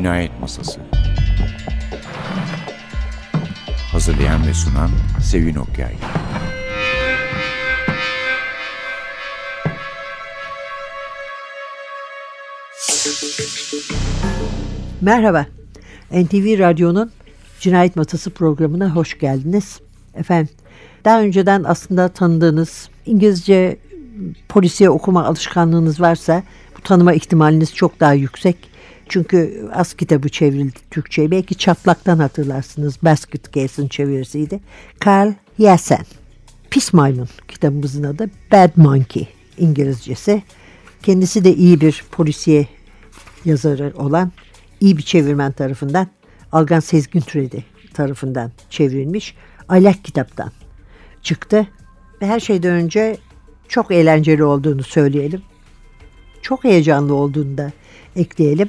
Cinayet Masası Hazırlayan ve sunan Sevin Okyay Merhaba, NTV Radyo'nun Cinayet Masası programına hoş geldiniz. Efendim, daha önceden aslında tanıdığınız İngilizce polisiye okuma alışkanlığınız varsa bu tanıma ihtimaliniz çok daha yüksek. Çünkü az kitabı çevrildi Türkçe'ye. Belki çatlaktan hatırlarsınız. Basket Case'in çevirisiydi. Carl Yassen. Pis Maymun kitabımızın adı. Bad Monkey İngilizcesi. Kendisi de iyi bir polisiye yazarı olan iyi bir çevirmen tarafından Algan Sezgin Türedi tarafından çevrilmiş. Aylak kitaptan çıktı. Ve her şeyden önce çok eğlenceli olduğunu söyleyelim. Çok heyecanlı olduğunu da ekleyelim.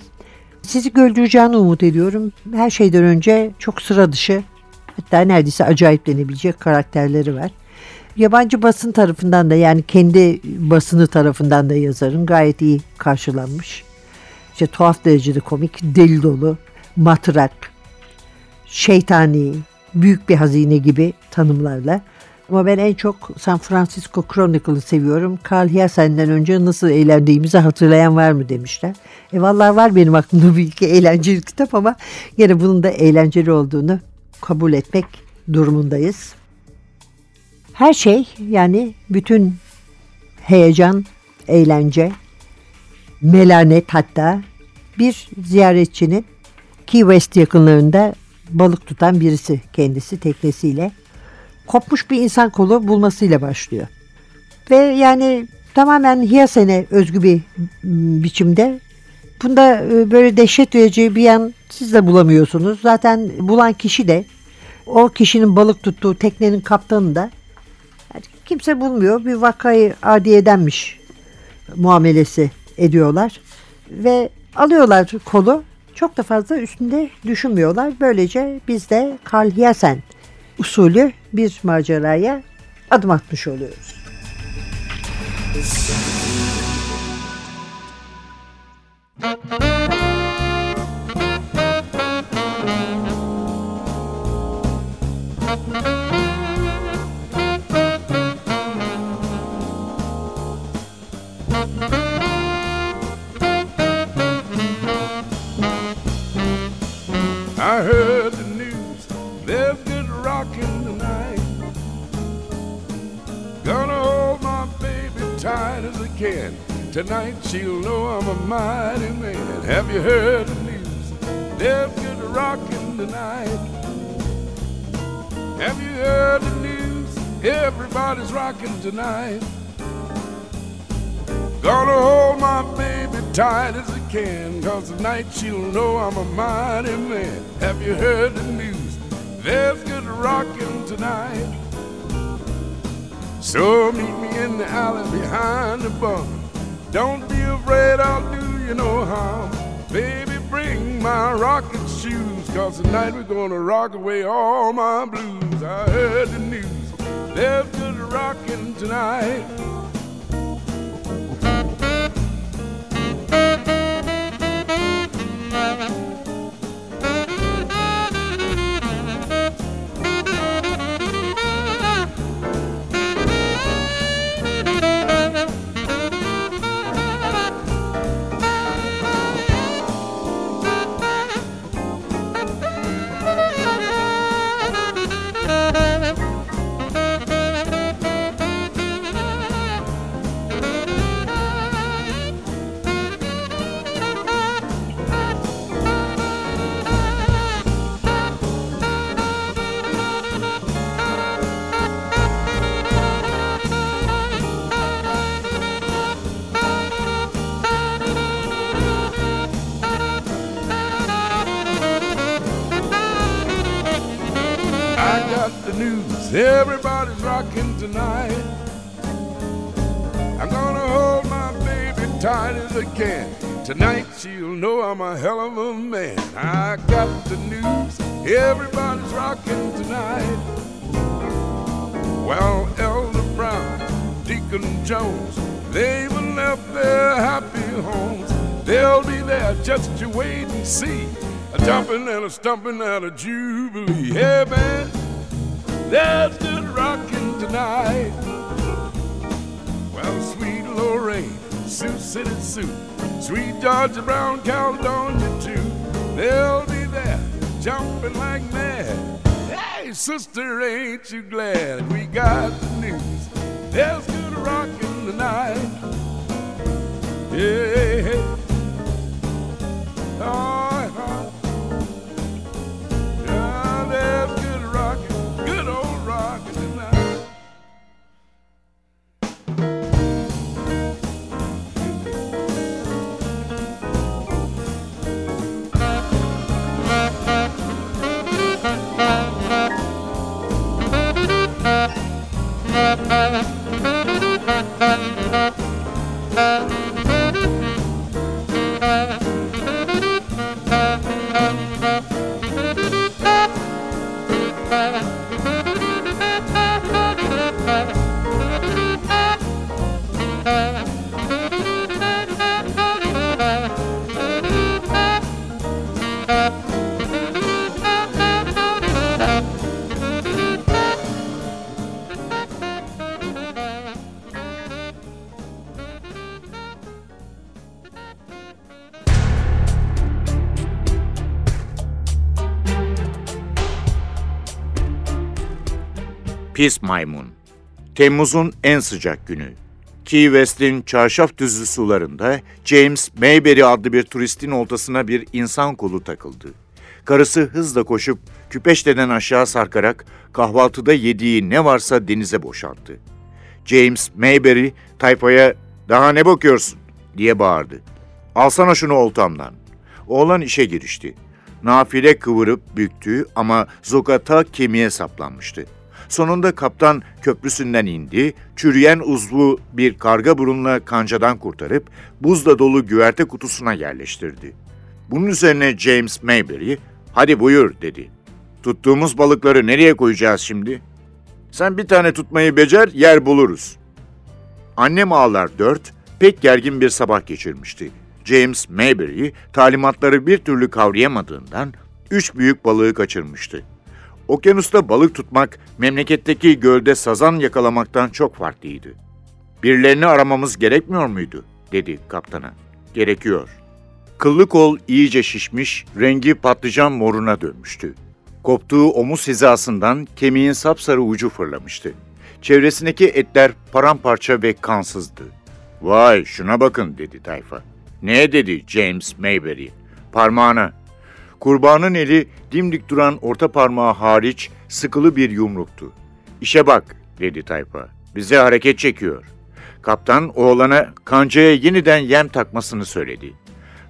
Sizi güldüreceğini umut ediyorum. Her şeyden önce çok sıra dışı hatta neredeyse acayip denebilecek karakterleri var. Yabancı basın tarafından da yani kendi basını tarafından da yazarın gayet iyi karşılanmış. İşte tuhaf derecede komik, deli dolu, matrak, şeytani, büyük bir hazine gibi tanımlarla ama ben en çok San Francisco Chronicle'ı seviyorum. Carl Hiasen'den önce nasıl eğlendiğimizi hatırlayan var mı demişler. E vallahi var benim aklımda bir iki eğlenceli kitap ama yine bunun da eğlenceli olduğunu kabul etmek durumundayız. Her şey yani bütün heyecan, eğlence, melanet hatta bir ziyaretçinin Key West yakınlarında balık tutan birisi kendisi teknesiyle kopmuş bir insan kolu bulmasıyla başlıyor. Ve yani tamamen Hiyasen'e özgü bir biçimde. Bunda e, böyle dehşet verici bir yan siz de bulamıyorsunuz. Zaten bulan kişi de o kişinin balık tuttuğu teknenin kaptanı da yani kimse bulmuyor. Bir vakayı adiyedenmiş muamelesi ediyorlar. Ve alıyorlar kolu. Çok da fazla üstünde düşünmüyorlar. Böylece biz de Karl Hiasen usulü bir maceraya adım atmış oluyoruz. I Tonight she'll know I'm a mighty man. Have you heard the news? There's good rockin' tonight. Have you heard the news? Everybody's rockin' tonight. Gonna hold my baby tight as I can, cause tonight she'll know I'm a mighty man. Have you heard the news? There's good rockin' tonight. So meet me in the alley behind the bar. Don't be afraid, I'll do you no harm. Baby, bring my rocking shoes, cause tonight we're gonna rock away all my blues. I heard the news, there's good rockin' tonight. Got the news, everybody's rocking tonight. I'm gonna hold my baby tight as I can. Tonight she'll know I'm a hell of a man. I got the news, everybody's rocking tonight. Well, Elder Brown, Deacon Jones, they've left their happy homes. They'll be there, just to wait and see. A jumping and a stumping and a jubilee. Hey man, there's good rocking tonight. Well, sweet Lorraine, Sioux City Sue, sweet Georgia Brown, Caledonia too. They'll be there, jumping like mad. Hey, sister, ain't you glad we got the news? There's good rocking tonight. Yeah. Oh. Pis Maymun Temmuz'un en sıcak günü. Key West'in çarşaf düzlü sularında James Mayberry adlı bir turistin oltasına bir insan kolu takıldı. Karısı hızla koşup küpeşteden aşağı sarkarak kahvaltıda yediği ne varsa denize boşalttı. James Mayberry tayfaya daha ne bakıyorsun diye bağırdı. Alsana şunu oltamdan. Oğlan işe girişti. Nafile kıvırıp büktü ama zokata kemiğe saplanmıştı. Sonunda kaptan köprüsünden indi, çürüyen uzvu bir karga burunla kancadan kurtarıp buzla dolu güverte kutusuna yerleştirdi. Bunun üzerine James Mayberry, hadi buyur dedi. Tuttuğumuz balıkları nereye koyacağız şimdi? Sen bir tane tutmayı becer, yer buluruz. Annem ağlar dört, pek gergin bir sabah geçirmişti. James Mayberry talimatları bir türlü kavrayamadığından üç büyük balığı kaçırmıştı. Okyanusta balık tutmak memleketteki gölde sazan yakalamaktan çok farklıydı. Birilerini aramamız gerekmiyor muydu? dedi kaptana. Gerekiyor. Kıllı kol iyice şişmiş, rengi patlıcan moruna dönmüştü. Koptuğu omuz hizasından kemiğin sapsarı ucu fırlamıştı. Çevresindeki etler paramparça ve kansızdı. Vay şuna bakın dedi tayfa. Ne dedi James Mayberry? Parmağına. Kurbanın eli dimdik duran orta parmağı hariç sıkılı bir yumruktu. İşe bak dedi tayfa. Bize hareket çekiyor. Kaptan oğlana kancaya yeniden yem takmasını söyledi.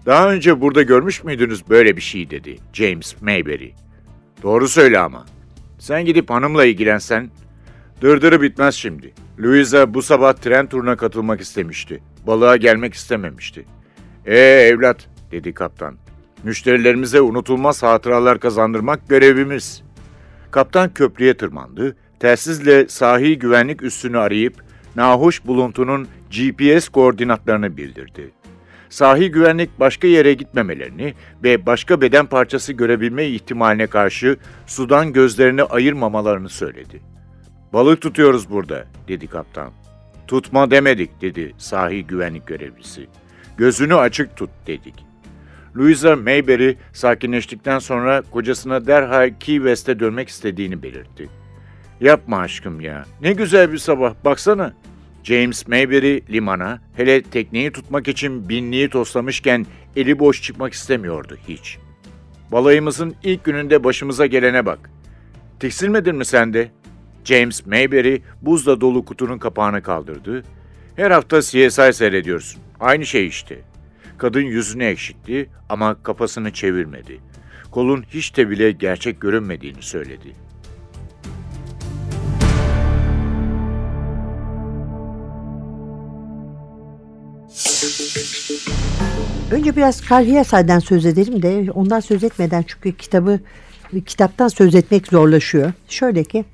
Daha önce burada görmüş müydünüz böyle bir şey dedi James Mayberry. Doğru söyle ama. Sen gidip hanımla ilgilensen. Dırdırı bitmez şimdi. Louisa bu sabah tren turuna katılmak istemişti. Balığa gelmek istememişti. Ee evlat dedi kaptan. Müşterilerimize unutulmaz hatıralar kazandırmak görevimiz. Kaptan köprüye tırmandı. Telsizle sahil güvenlik üssünü arayıp nahoş buluntunun GPS koordinatlarını bildirdi. Sahil güvenlik başka yere gitmemelerini ve başka beden parçası görebilme ihtimaline karşı sudan gözlerini ayırmamalarını söyledi. Balık tutuyoruz burada, dedi kaptan. Tutma demedik, dedi sahil güvenlik görevlisi. Gözünü açık tut, dedik. Louisa Mayberry sakinleştikten sonra kocasına derhal Key West'e dönmek istediğini belirtti. Yapma aşkım ya. Ne güzel bir sabah. Baksana. James Mayberry limana, hele tekneyi tutmak için binliği toslamışken eli boş çıkmak istemiyordu hiç. Balayımızın ilk gününde başımıza gelene bak. Tiksilmedin mi sen de? James Mayberry buzla dolu kutunun kapağını kaldırdı. Her hafta CSI seyrediyorsun. Aynı şey işte. Kadın yüzünü ekşitti ama kafasını çevirmedi. Kolun hiç de bile gerçek görünmediğini söyledi. Önce biraz Karhiyasa'dan söz edelim de ondan söz etmeden çünkü kitabı kitaptan söz etmek zorlaşıyor. Şöyle ki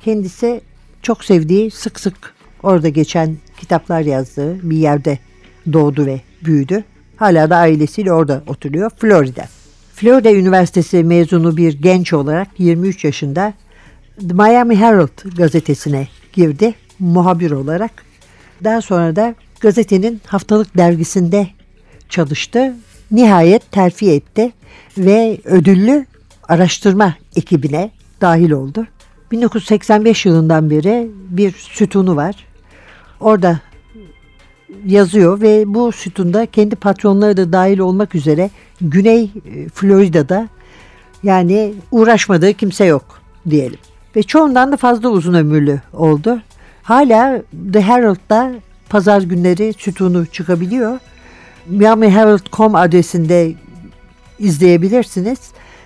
kendisi çok sevdiği sık sık orada geçen kitaplar yazdığı bir yerde doğdu ve büyüdü. Hala da ailesiyle orada oturuyor. Florida. Florida Üniversitesi mezunu bir genç olarak 23 yaşında The Miami Herald gazetesine girdi muhabir olarak. Daha sonra da gazetenin haftalık dergisinde çalıştı. Nihayet terfi etti ve ödüllü araştırma ekibine dahil oldu. 1985 yılından beri bir sütunu var. Orada yazıyor ve bu sütunda kendi patronları da dahil olmak üzere Güney e, Florida'da yani uğraşmadığı kimse yok diyelim. Ve çoğundan da fazla uzun ömürlü oldu. Hala The Herald'da pazar günleri sütunu çıkabiliyor. Miami Herald.com adresinde izleyebilirsiniz.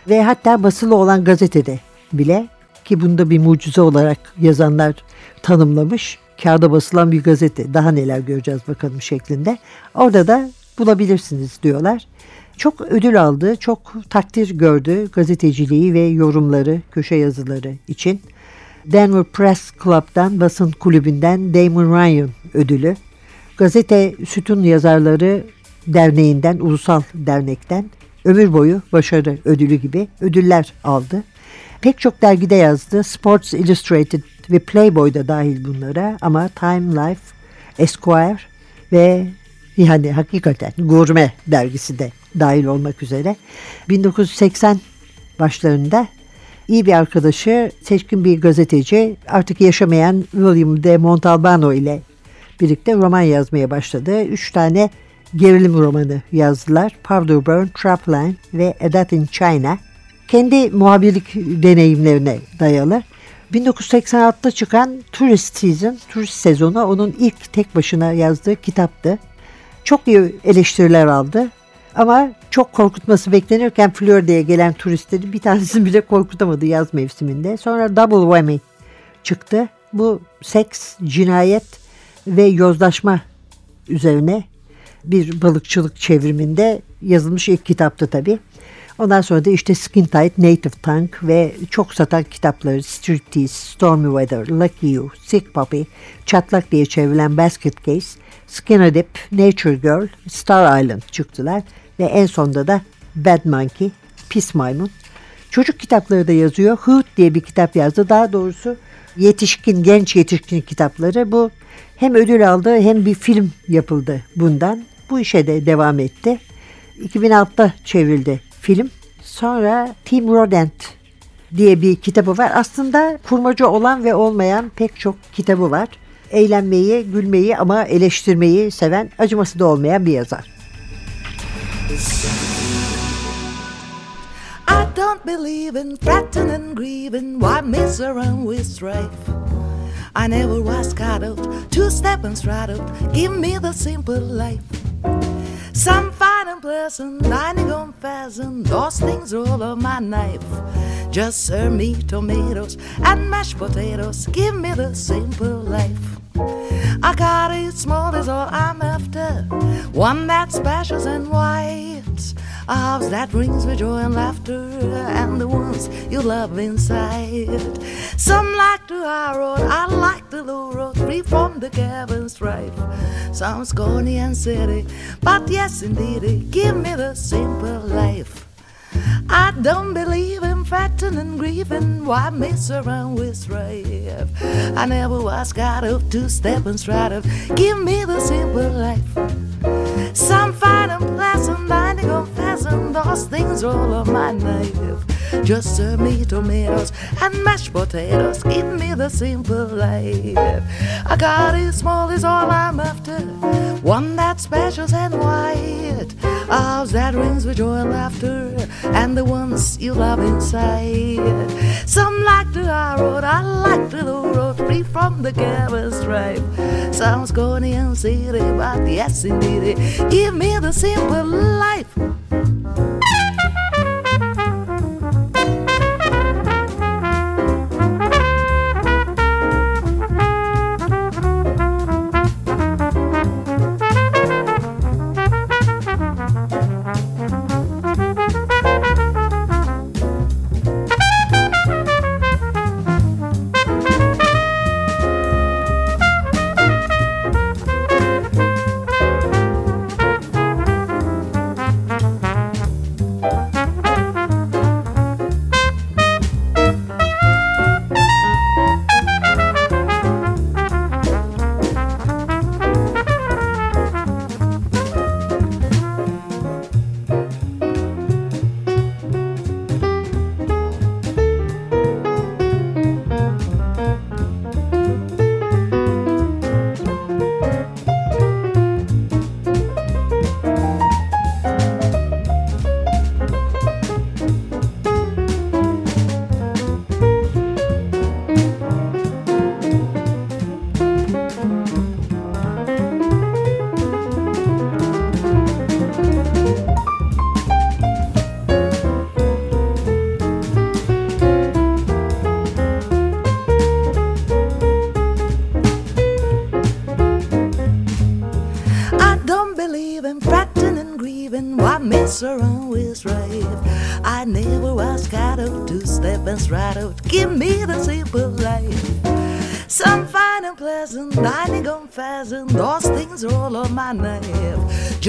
Ve hatta basılı olan gazetede bile ki bunda bir mucize olarak yazanlar tanımlamış. Kağıda basılan bir gazete daha neler göreceğiz bakalım şeklinde. Orada da bulabilirsiniz diyorlar. Çok ödül aldı, çok takdir gördü gazeteciliği ve yorumları, köşe yazıları için. Denver Press Club'dan, basın kulübünden Damon Ryan ödülü. Gazete Sütun Yazarları Derneği'nden, ulusal dernekten ömür boyu başarı ödülü gibi ödüller aldı. Pek çok dergide yazdı. Sports Illustrated ve Playboy da dahil bunlara ama Time Life, Esquire ve yani hakikaten Gurme dergisi de dahil olmak üzere 1980 başlarında iyi bir arkadaşı, seçkin bir gazeteci artık yaşamayan William de Montalbano ile birlikte roman yazmaya başladı. Üç tane gerilim romanı yazdılar. Powder Burn, Trapline ve A in China. Kendi muhabirlik deneyimlerine dayalı. 1986'da çıkan Tourist Season, turist sezonu onun ilk tek başına yazdığı kitaptı. Çok iyi eleştiriler aldı. Ama çok korkutması beklenirken Florida'ya gelen turistleri bir tanesini bile korkutamadı yaz mevsiminde. Sonra Double Whammy çıktı. Bu seks, cinayet ve yozlaşma üzerine bir balıkçılık çevriminde yazılmış ilk kitaptı tabii. Ondan sonra da işte Skin Tight, Native Tongue ve çok satan kitapları Striptease, Stormy Weather, Lucky You, Sick Puppy, Çatlak diye çevrilen Basket Case, Skin Dip, Nature Girl, Star Island çıktılar ve en sonunda da Bad Monkey, Pis Maymun. Çocuk kitapları da yazıyor. Hoot diye bir kitap yazdı. Daha doğrusu yetişkin, genç yetişkin kitapları. Bu hem ödül aldı hem bir film yapıldı bundan. Bu işe de devam etti. 2006'da çevrildi film. Sonra Tim Rodent diye bir kitabı var. Aslında kurmaca olan ve olmayan pek çok kitabı var. Eğlenmeyi, gülmeyi ama eleştirmeyi seven, acıması da olmayan bir yazar. I don't believe in fretting and grieving, why around with strife? I never was cut out, two step and straddled, give me the simple life. Some fine and pleasant, dining on pheasant, those things roll on my knife. Just serve me tomatoes and mashed potatoes, give me the simple life. I got it small is all I'm after, one that's special and white. A house that rings with joy and laughter, and the ones you love inside. Some like the high road, I like the low road, free from the cabin strife. Some scorny and city, but yes, indeed, give me the simple life. I don't believe in fretting and grieving. Why mess around with strife? I never was got up to step and stride up. Give me the simple life. Some fine and pleasant, dining on pheasant. Those things roll on my knife. Just serve me tomatoes and mashed potatoes. Give me the simple life. Got it small is all I'm after. One that's special and white. House that rings with joy and laughter. And the ones you love inside. Some like the high road, I like the low road, free from the cabin strife. Sounds corny and silly, but yes indeed, give me the simple life.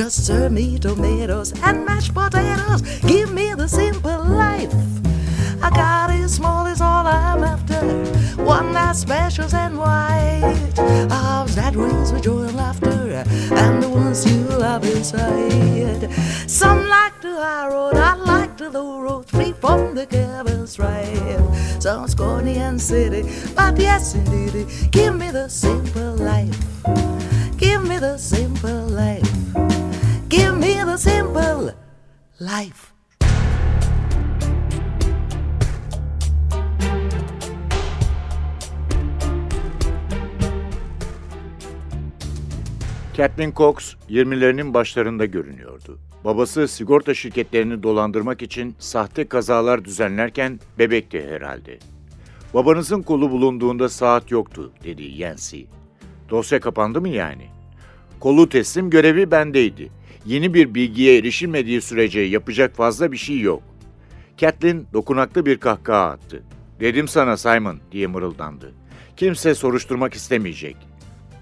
Just serve me tomatoes and mashed potatoes. Give me the simple life. I got it small is all I'm after. One night specials and white. A house that rings with joy and laughter. And the ones you love inside. Some like the high road, I like the low road. Free from the cabin strife. Some scorny and city, but yes indeed. Give me the simple life. Give me the simple life. Give me the simple life. Kathleen Cox 20'lerinin başlarında görünüyordu. Babası sigorta şirketlerini dolandırmak için sahte kazalar düzenlerken bebekti herhalde. Babanızın kolu bulunduğunda saat yoktu dedi Yancy. Dosya kapandı mı yani? Kolu teslim görevi bendeydi. Yeni bir bilgiye erişilmediği sürece yapacak fazla bir şey yok. Kathleen dokunaklı bir kahkaha attı. Dedim sana Simon diye mırıldandı. Kimse soruşturmak istemeyecek.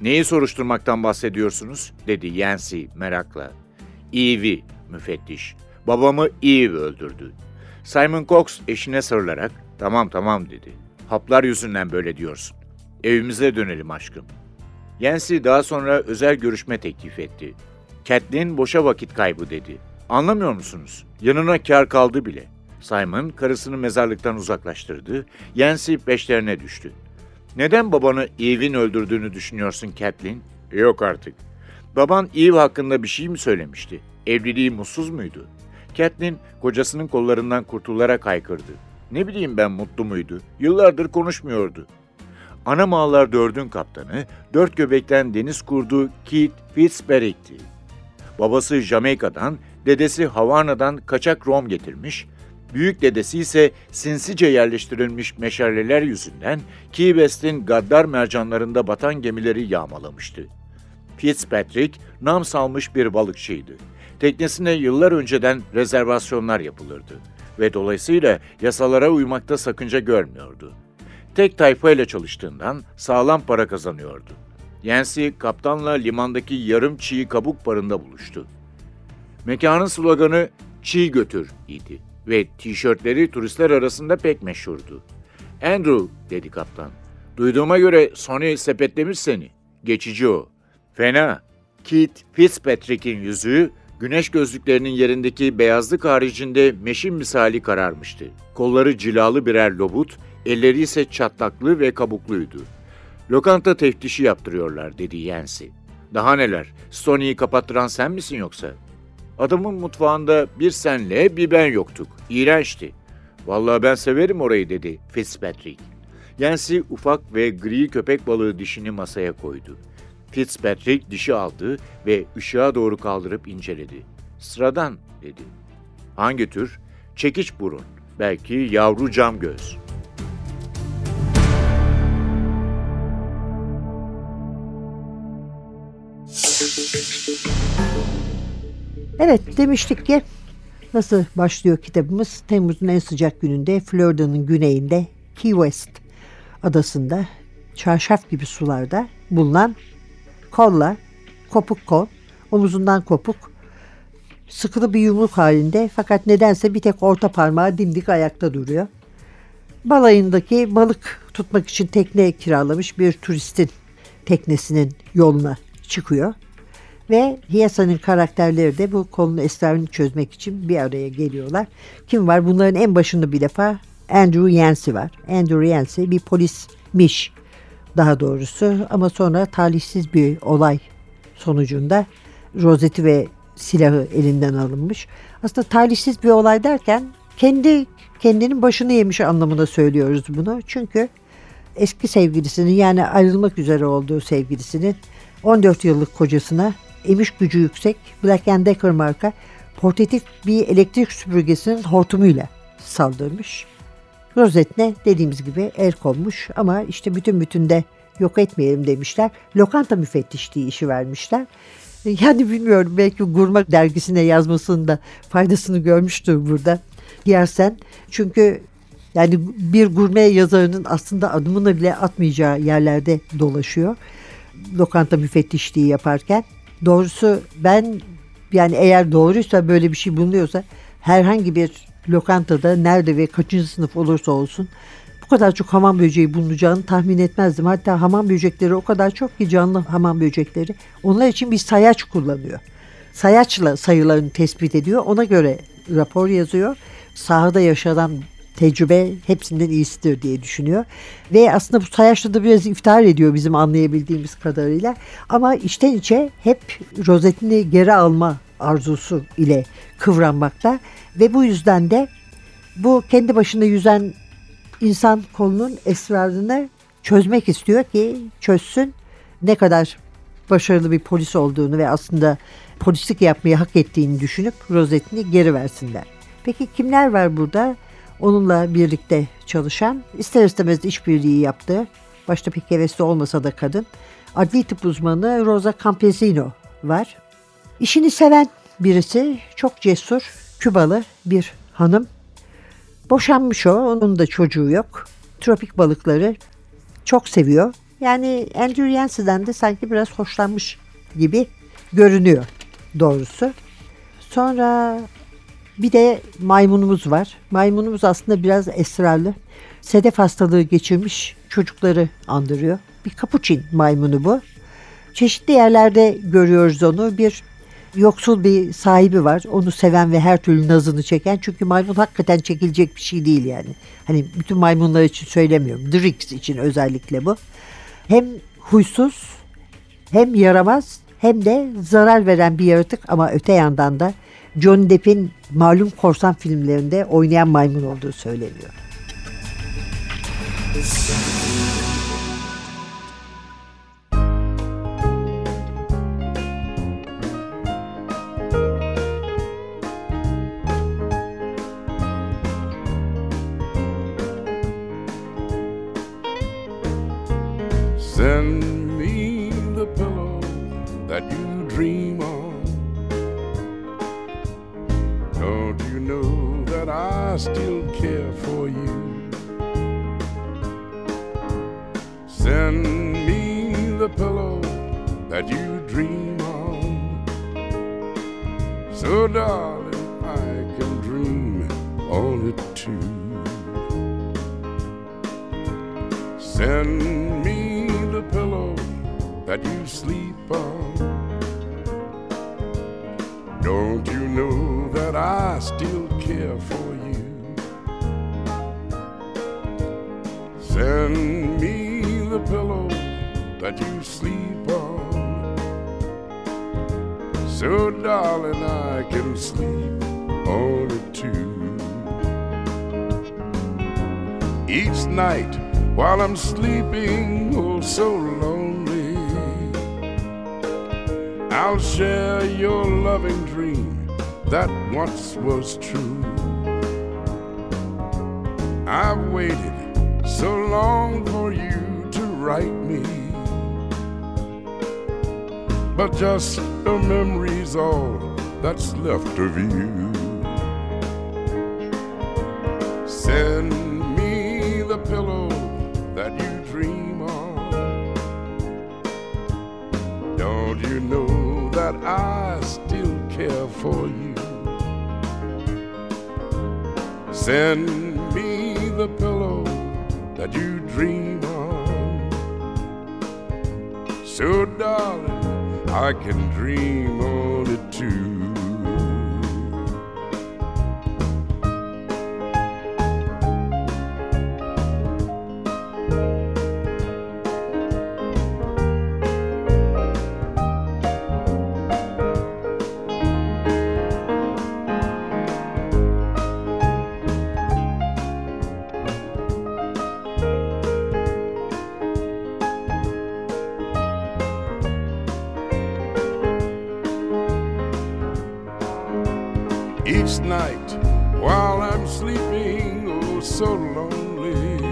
Neyi soruşturmaktan bahsediyorsunuz? dedi Yancy merakla. Eve'i, müfettiş. Babamı Eve öldürdü. Simon Cox eşine sarılarak, tamam tamam dedi. Haplar yüzünden böyle diyorsun. Evimize dönelim aşkım. Yancy daha sonra özel görüşme teklif etti. Kathleen boşa vakit kaybı dedi. Anlamıyor musunuz? Yanına kar kaldı bile. Simon karısını mezarlıktan uzaklaştırdı. Yancy peşlerine düştü. Neden babanı Eve'in öldürdüğünü düşünüyorsun Kathleen? Yok artık. Baban Eve hakkında bir şey mi söylemişti? Evliliği mutsuz muydu? Kathleen kocasının kollarından kurtularak haykırdı. Ne bileyim ben mutlu muydu? Yıllardır konuşmuyordu. Ana Mağlar Dörd'ün kaptanı, dört göbekten deniz kurdu Keith Fitzpatrick'ti. Babası Jamaika'dan, dedesi Havana'dan kaçak rom getirmiş, büyük dedesi ise sinsice yerleştirilmiş meşaleler yüzünden Key West'in gaddar mercanlarında batan gemileri yağmalamıştı. Fitzpatrick nam salmış bir balıkçıydı. Teknesine yıllar önceden rezervasyonlar yapılırdı ve dolayısıyla yasalara uymakta sakınca görmüyordu. Tek tayfayla çalıştığından sağlam para kazanıyordu. Yancy kaptanla limandaki yarım çiğ kabuk barında buluştu. Mekanın sloganı "Çiğ götür" idi ve tişörtleri turistler arasında pek meşhurdu. Andrew dedi kaptan. Duyduğuma göre Sony sepetlemiş seni. Geçici o. Fena. Keith Fitzpatrick'in yüzüğü güneş gözlüklerinin yerindeki beyazlık haricinde meşin misali kararmıştı. Kolları cilalı birer lobut, elleri ise çatlaklı ve kabukluydu. Lokanta teftişi yaptırıyorlar dedi Yancy. Daha neler, Sony'yi kapattıran sen misin yoksa? Adamın mutfağında bir senle bir ben yoktuk. İğrençti. Vallahi ben severim orayı dedi Fitzpatrick. Yancy ufak ve gri köpek balığı dişini masaya koydu. Fitzpatrick dişi aldı ve ışığa doğru kaldırıp inceledi. Sıradan dedi. Hangi tür? Çekiç burun. Belki yavru cam göz. Evet demiştik ki nasıl başlıyor kitabımız? Temmuz'un en sıcak gününde Florida'nın güneyinde Key West adasında çarşaf gibi sularda bulunan kolla, kopuk kol, omuzundan kopuk, sıkılı bir yumruk halinde fakat nedense bir tek orta parmağı dimdik ayakta duruyor. Balayındaki balık tutmak için tekne kiralamış bir turistin teknesinin yoluna çıkıyor. Ve Hiyasa'nın karakterleri de bu konunun esrarını çözmek için bir araya geliyorlar. Kim var? Bunların en başında bir defa Andrew Yancey var. Andrew Yancey bir polismiş daha doğrusu ama sonra talihsiz bir olay sonucunda rozeti ve silahı elinden alınmış. Aslında talihsiz bir olay derken kendi kendinin başını yemiş anlamında söylüyoruz bunu. Çünkü eski sevgilisinin yani ayrılmak üzere olduğu sevgilisinin 14 yıllık kocasına emiş gücü yüksek Black Decker marka portatif bir elektrik süpürgesinin hortumuyla saldırmış. Rozetne dediğimiz gibi el konmuş ama işte bütün bütün de yok etmeyelim demişler. Lokanta müfettişliği işi vermişler. Yani bilmiyorum belki Gurma dergisine yazmasında faydasını görmüştür burada. Yersen çünkü yani bir gurme yazarının aslında adımını bile atmayacağı yerlerde dolaşıyor. Lokanta müfettişliği yaparken. Doğrusu ben yani eğer doğruysa böyle bir şey bulunuyorsa herhangi bir lokantada nerede ve kaçıncı sınıf olursa olsun bu kadar çok hamam böceği bulunacağını tahmin etmezdim. Hatta hamam böcekleri o kadar çok ki canlı hamam böcekleri. Onlar için bir sayaç kullanıyor. Sayaçla sayılarını tespit ediyor. Ona göre rapor yazıyor. Sahada yaşanan tecrübe hepsinden iyisidir diye düşünüyor. Ve aslında bu sayaçla da biraz iftihar ediyor bizim anlayabildiğimiz kadarıyla. Ama içten içe hep rozetini geri alma arzusu ile kıvranmakta. Ve bu yüzden de bu kendi başına yüzen insan kolunun esrarını çözmek istiyor ki çözsün ne kadar başarılı bir polis olduğunu ve aslında polislik yapmayı hak ettiğini düşünüp rozetini geri versinler. Peki kimler var burada? Onunla birlikte çalışan, ister istemez işbirliği yaptığı, başta pek hevesli olmasa da kadın, adli tıp uzmanı Rosa Campesino var. İşini seven birisi, çok cesur, Kübalı bir hanım. Boşanmış o, onun da çocuğu yok. Tropik balıkları çok seviyor. Yani Andrew Yancey'den de sanki biraz hoşlanmış gibi görünüyor doğrusu. Sonra bir de maymunumuz var. Maymunumuz aslında biraz esrarlı. Sedef hastalığı geçirmiş çocukları andırıyor. Bir kapuçin maymunu bu. Çeşitli yerlerde görüyoruz onu. Bir yoksul bir sahibi var. Onu seven ve her türlü nazını çeken. Çünkü maymun hakikaten çekilecek bir şey değil yani. Hani bütün maymunlar için söylemiyorum. Drix için özellikle bu. Hem huysuz hem yaramaz hem de zarar veren bir yaratık ama öte yandan da John Depp'in malum korsan filmlerinde oynayan maymun olduğu söyleniyor. Send so lonely. I'll share your loving dream that once was true. I've waited so long for you to write me, but just a memory's all that's left of you. Send me the pillow that you dream on. So, darling, I can dream on night while I'm sleeping, oh, so lonely,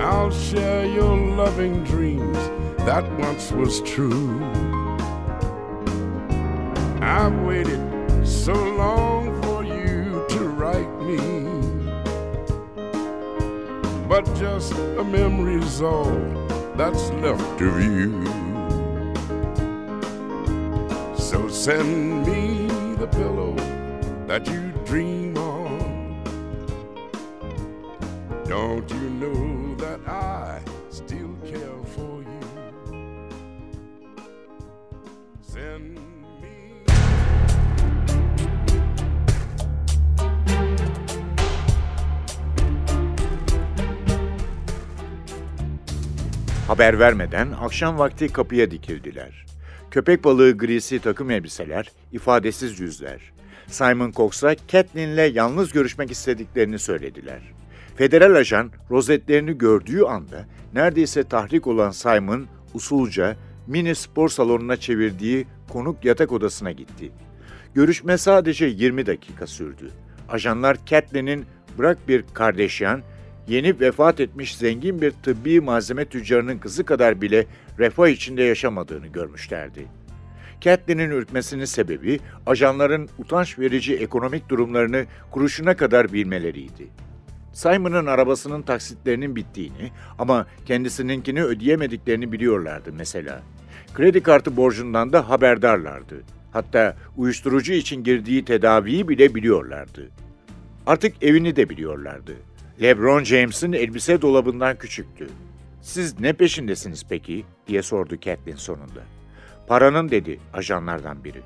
I'll share your loving dreams that once was true. I've waited so long for you to write me. But just a memory's all that's left of you. So send me pillow that you dream on. Don't you know that I still care for you? Send. Haber vermeden akşam vakti kapıya dikildiler. Köpek balığı grisi takım elbiseler, ifadesiz yüzler. Simon Cox'a Catelyn'le yalnız görüşmek istediklerini söylediler. Federal ajan rozetlerini gördüğü anda neredeyse tahrik olan Simon usulca mini spor salonuna çevirdiği konuk yatak odasına gitti. Görüşme sadece 20 dakika sürdü. Ajanlar Catelyn'in bırak bir kardeşyan, yeni vefat etmiş zengin bir tıbbi malzeme tüccarının kızı kadar bile refah içinde yaşamadığını görmüşlerdi. Catelyn'in ürkmesinin sebebi ajanların utanç verici ekonomik durumlarını kuruşuna kadar bilmeleriydi. Simon'ın arabasının taksitlerinin bittiğini ama kendisininkini ödeyemediklerini biliyorlardı mesela. Kredi kartı borcundan da haberdarlardı. Hatta uyuşturucu için girdiği tedaviyi bile biliyorlardı. Artık evini de biliyorlardı. LeBron James'in elbise dolabından küçüktü. Siz ne peşindesiniz peki? diye sordu Catelyn sonunda. Paranın dedi ajanlardan biri.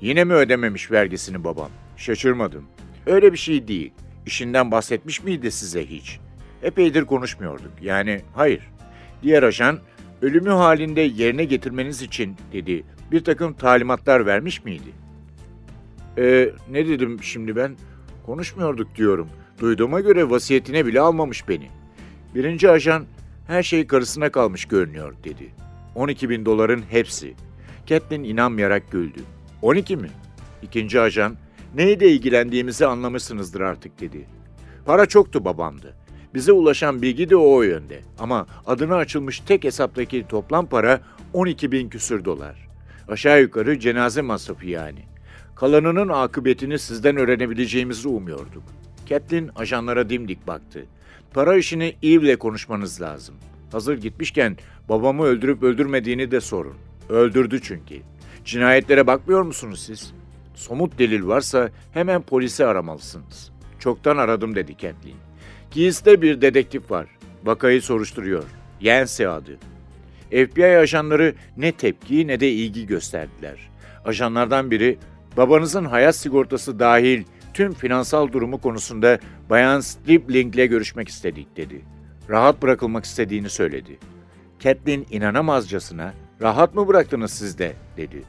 Yine mi ödememiş vergisini babam? Şaşırmadım. Öyle bir şey değil. İşinden bahsetmiş miydi size hiç? Epeydir konuşmuyorduk. Yani hayır. Diğer ajan, ölümü halinde yerine getirmeniz için dedi bir takım talimatlar vermiş miydi? Ee, ne dedim şimdi ben? Konuşmuyorduk diyorum. Duyduğuma göre vasiyetine bile almamış beni. Birinci ajan, her şey karısına kalmış görünüyor dedi. 12 bin doların hepsi. Catelyn inanmayarak güldü. 12 mi? İkinci ajan, neyle ilgilendiğimizi anlamışsınızdır artık dedi. Para çoktu babamdı. Bize ulaşan bilgi de o yönde. Ama adına açılmış tek hesaptaki toplam para 12 bin küsür dolar. Aşağı yukarı cenaze masrafı yani. Kalanının akıbetini sizden öğrenebileceğimizi umuyorduk. Catelyn ajanlara dimdik baktı. Para işini Eve'le konuşmanız lazım. Hazır gitmişken babamı öldürüp öldürmediğini de sorun. Öldürdü çünkü. Cinayetlere bakmıyor musunuz siz? Somut delil varsa hemen polisi aramalısınız. Çoktan aradım dedi Catelyn. Keys'te bir dedektif var. Vakayı soruşturuyor. Yancey adı. FBI ajanları ne tepki ne de ilgi gösterdiler. Ajanlardan biri, babanızın hayat sigortası dahil tüm finansal durumu konusunda Bayan Stripling'le görüşmek istedik dedi. Rahat bırakılmak istediğini söyledi. Catelyn inanamazcasına, rahat mı bıraktınız siz de, dedi.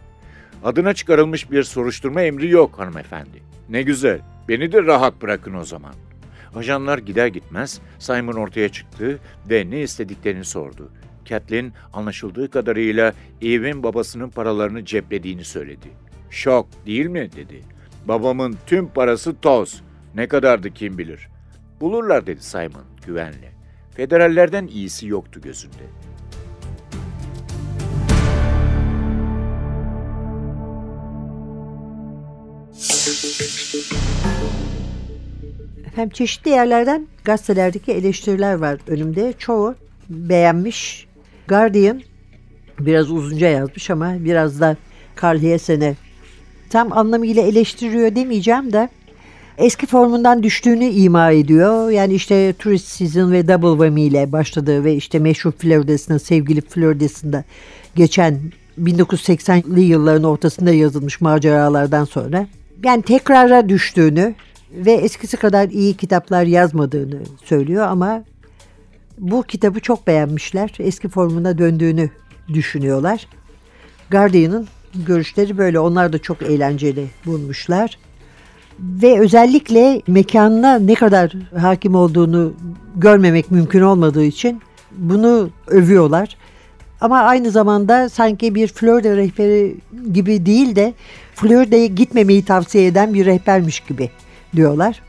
Adına çıkarılmış bir soruşturma emri yok hanımefendi. Ne güzel, beni de rahat bırakın o zaman. Ajanlar gider gitmez Simon ortaya çıktı ve ne istediklerini sordu. Catelyn anlaşıldığı kadarıyla Eve'in babasının paralarını ceplediğini söyledi. Şok değil mi dedi. Babamın tüm parası toz. Ne kadardı kim bilir. Bulurlar dedi Simon güvenle. Federallerden iyisi yoktu gözünde. Hem çeşitli yerlerden gazetelerdeki eleştiriler var önümde. Çoğu beğenmiş. Guardian biraz uzunca yazmış ama biraz da Carl Hessen'e tam anlamıyla eleştiriyor demeyeceğim de eski formundan düştüğünü ima ediyor. Yani işte Tourist Season ve Double Whammy ile başladığı ve işte meşhur Florida'sında, sevgili Florida'sında geçen 1980'li yılların ortasında yazılmış maceralardan sonra yani tekrara düştüğünü ve eskisi kadar iyi kitaplar yazmadığını söylüyor ama bu kitabı çok beğenmişler. Eski formuna döndüğünü düşünüyorlar. Guardian'ın görüşleri böyle. Onlar da çok eğlenceli bulmuşlar. Ve özellikle mekanına ne kadar hakim olduğunu görmemek mümkün olmadığı için bunu övüyorlar. Ama aynı zamanda sanki bir Florida rehberi gibi değil de Florida'ya gitmemeyi tavsiye eden bir rehbermiş gibi diyorlar.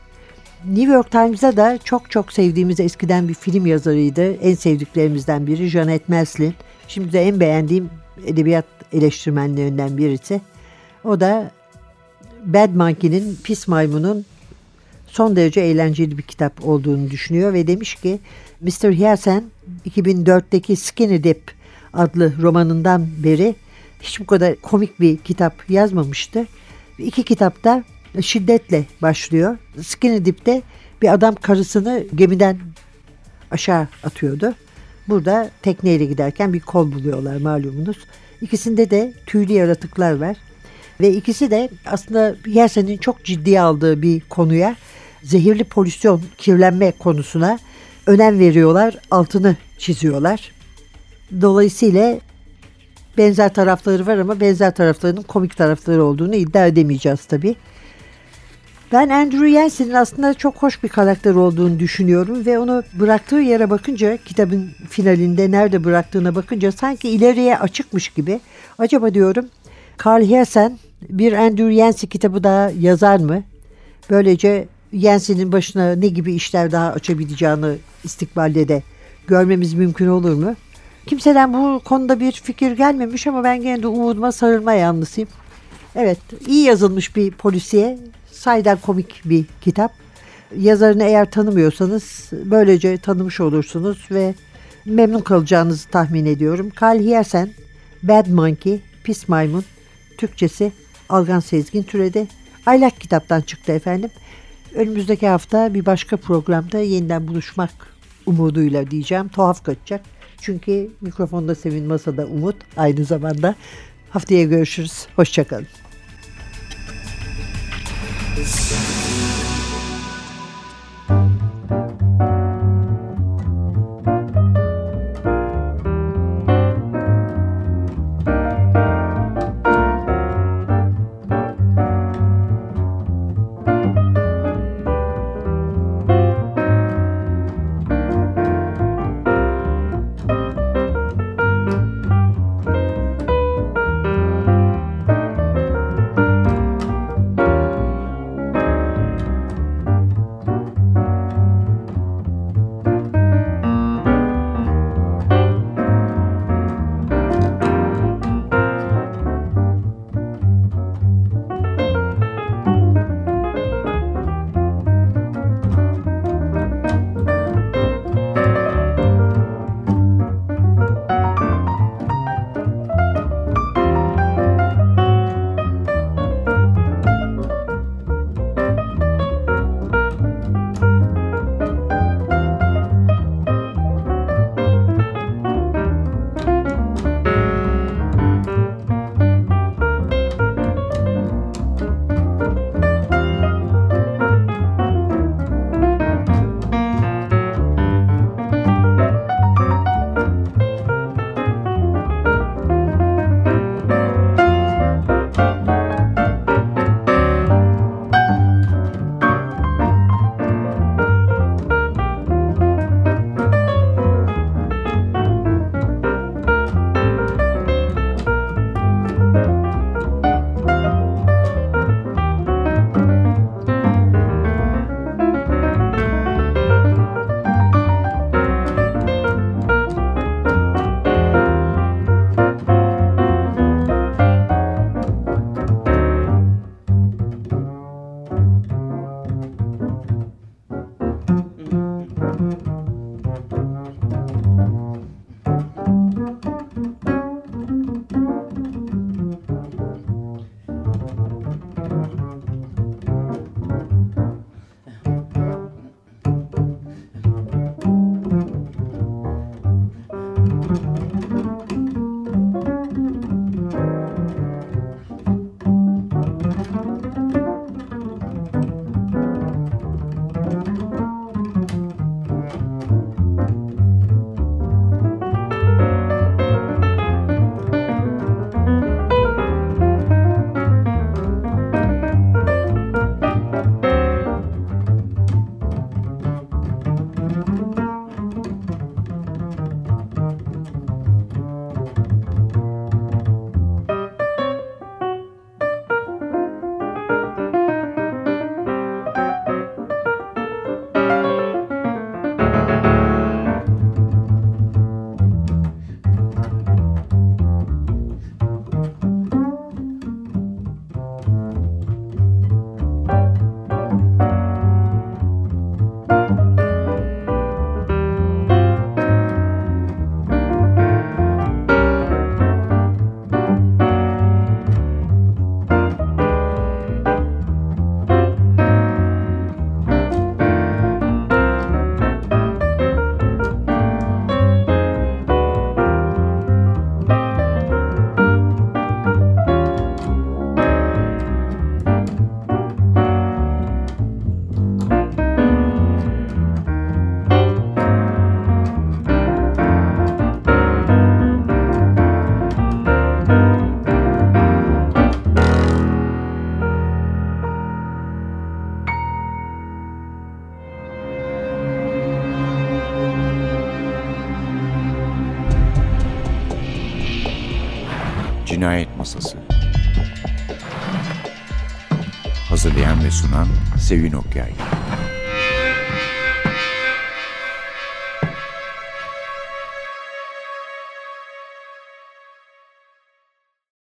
New York Times'da da çok çok sevdiğimiz eskiden bir film yazarıydı. En sevdiklerimizden biri Janet Maslin. Şimdi de en beğendiğim edebiyat eleştirmenlerinden birisi. O da Bad Monkey'nin Pis Maymun'un son derece eğlenceli bir kitap olduğunu düşünüyor ve demiş ki Mr. Hyasen 2004'teki Skinny Dip adlı romanından beri hiç bu kadar komik bir kitap yazmamıştı. İki kitapta şiddetle başlıyor. Skinny Dip'te bir adam karısını gemiden aşağı atıyordu. Burada tekneyle giderken bir kol buluyorlar malumunuz. İkisinde de tüylü yaratıklar var. Ve ikisi de aslında Yersen'in çok ciddiye aldığı bir konuya zehirli polüsyon, kirlenme konusuna önem veriyorlar, altını çiziyorlar. Dolayısıyla benzer tarafları var ama benzer taraflarının komik tarafları olduğunu iddia edemeyeceğiz tabii. Ben Andrew Jensen'in aslında çok hoş bir karakter olduğunu düşünüyorum ve onu bıraktığı yere bakınca kitabın finalinde nerede bıraktığına bakınca sanki ileriye açıkmış gibi. Acaba diyorum Carl Jensen bir Andrew Jensen kitabı daha yazar mı? Böylece Jensen'in başına ne gibi işler daha açabileceğini istikbalde de görmemiz mümkün olur mu? Kimseden bu konuda bir fikir gelmemiş ama ben gene de umuduma sarılma yanlısıyım. Evet iyi yazılmış bir polisiye sayeden komik bir kitap. Yazarını eğer tanımıyorsanız böylece tanımış olursunuz ve memnun kalacağınızı tahmin ediyorum. Carl Hiersen, Bad Monkey, Pis Maymun, Türkçesi Algan Sezgin Türedi. Aylak kitaptan çıktı efendim. Önümüzdeki hafta bir başka programda yeniden buluşmak umuduyla diyeceğim. Tuhaf kaçacak. Çünkü mikrofonda Sevin Masa'da Umut aynı zamanda. Haftaya görüşürüz. Hoşçakalın. is. Hazırlayan ve sunan Sevin Okyay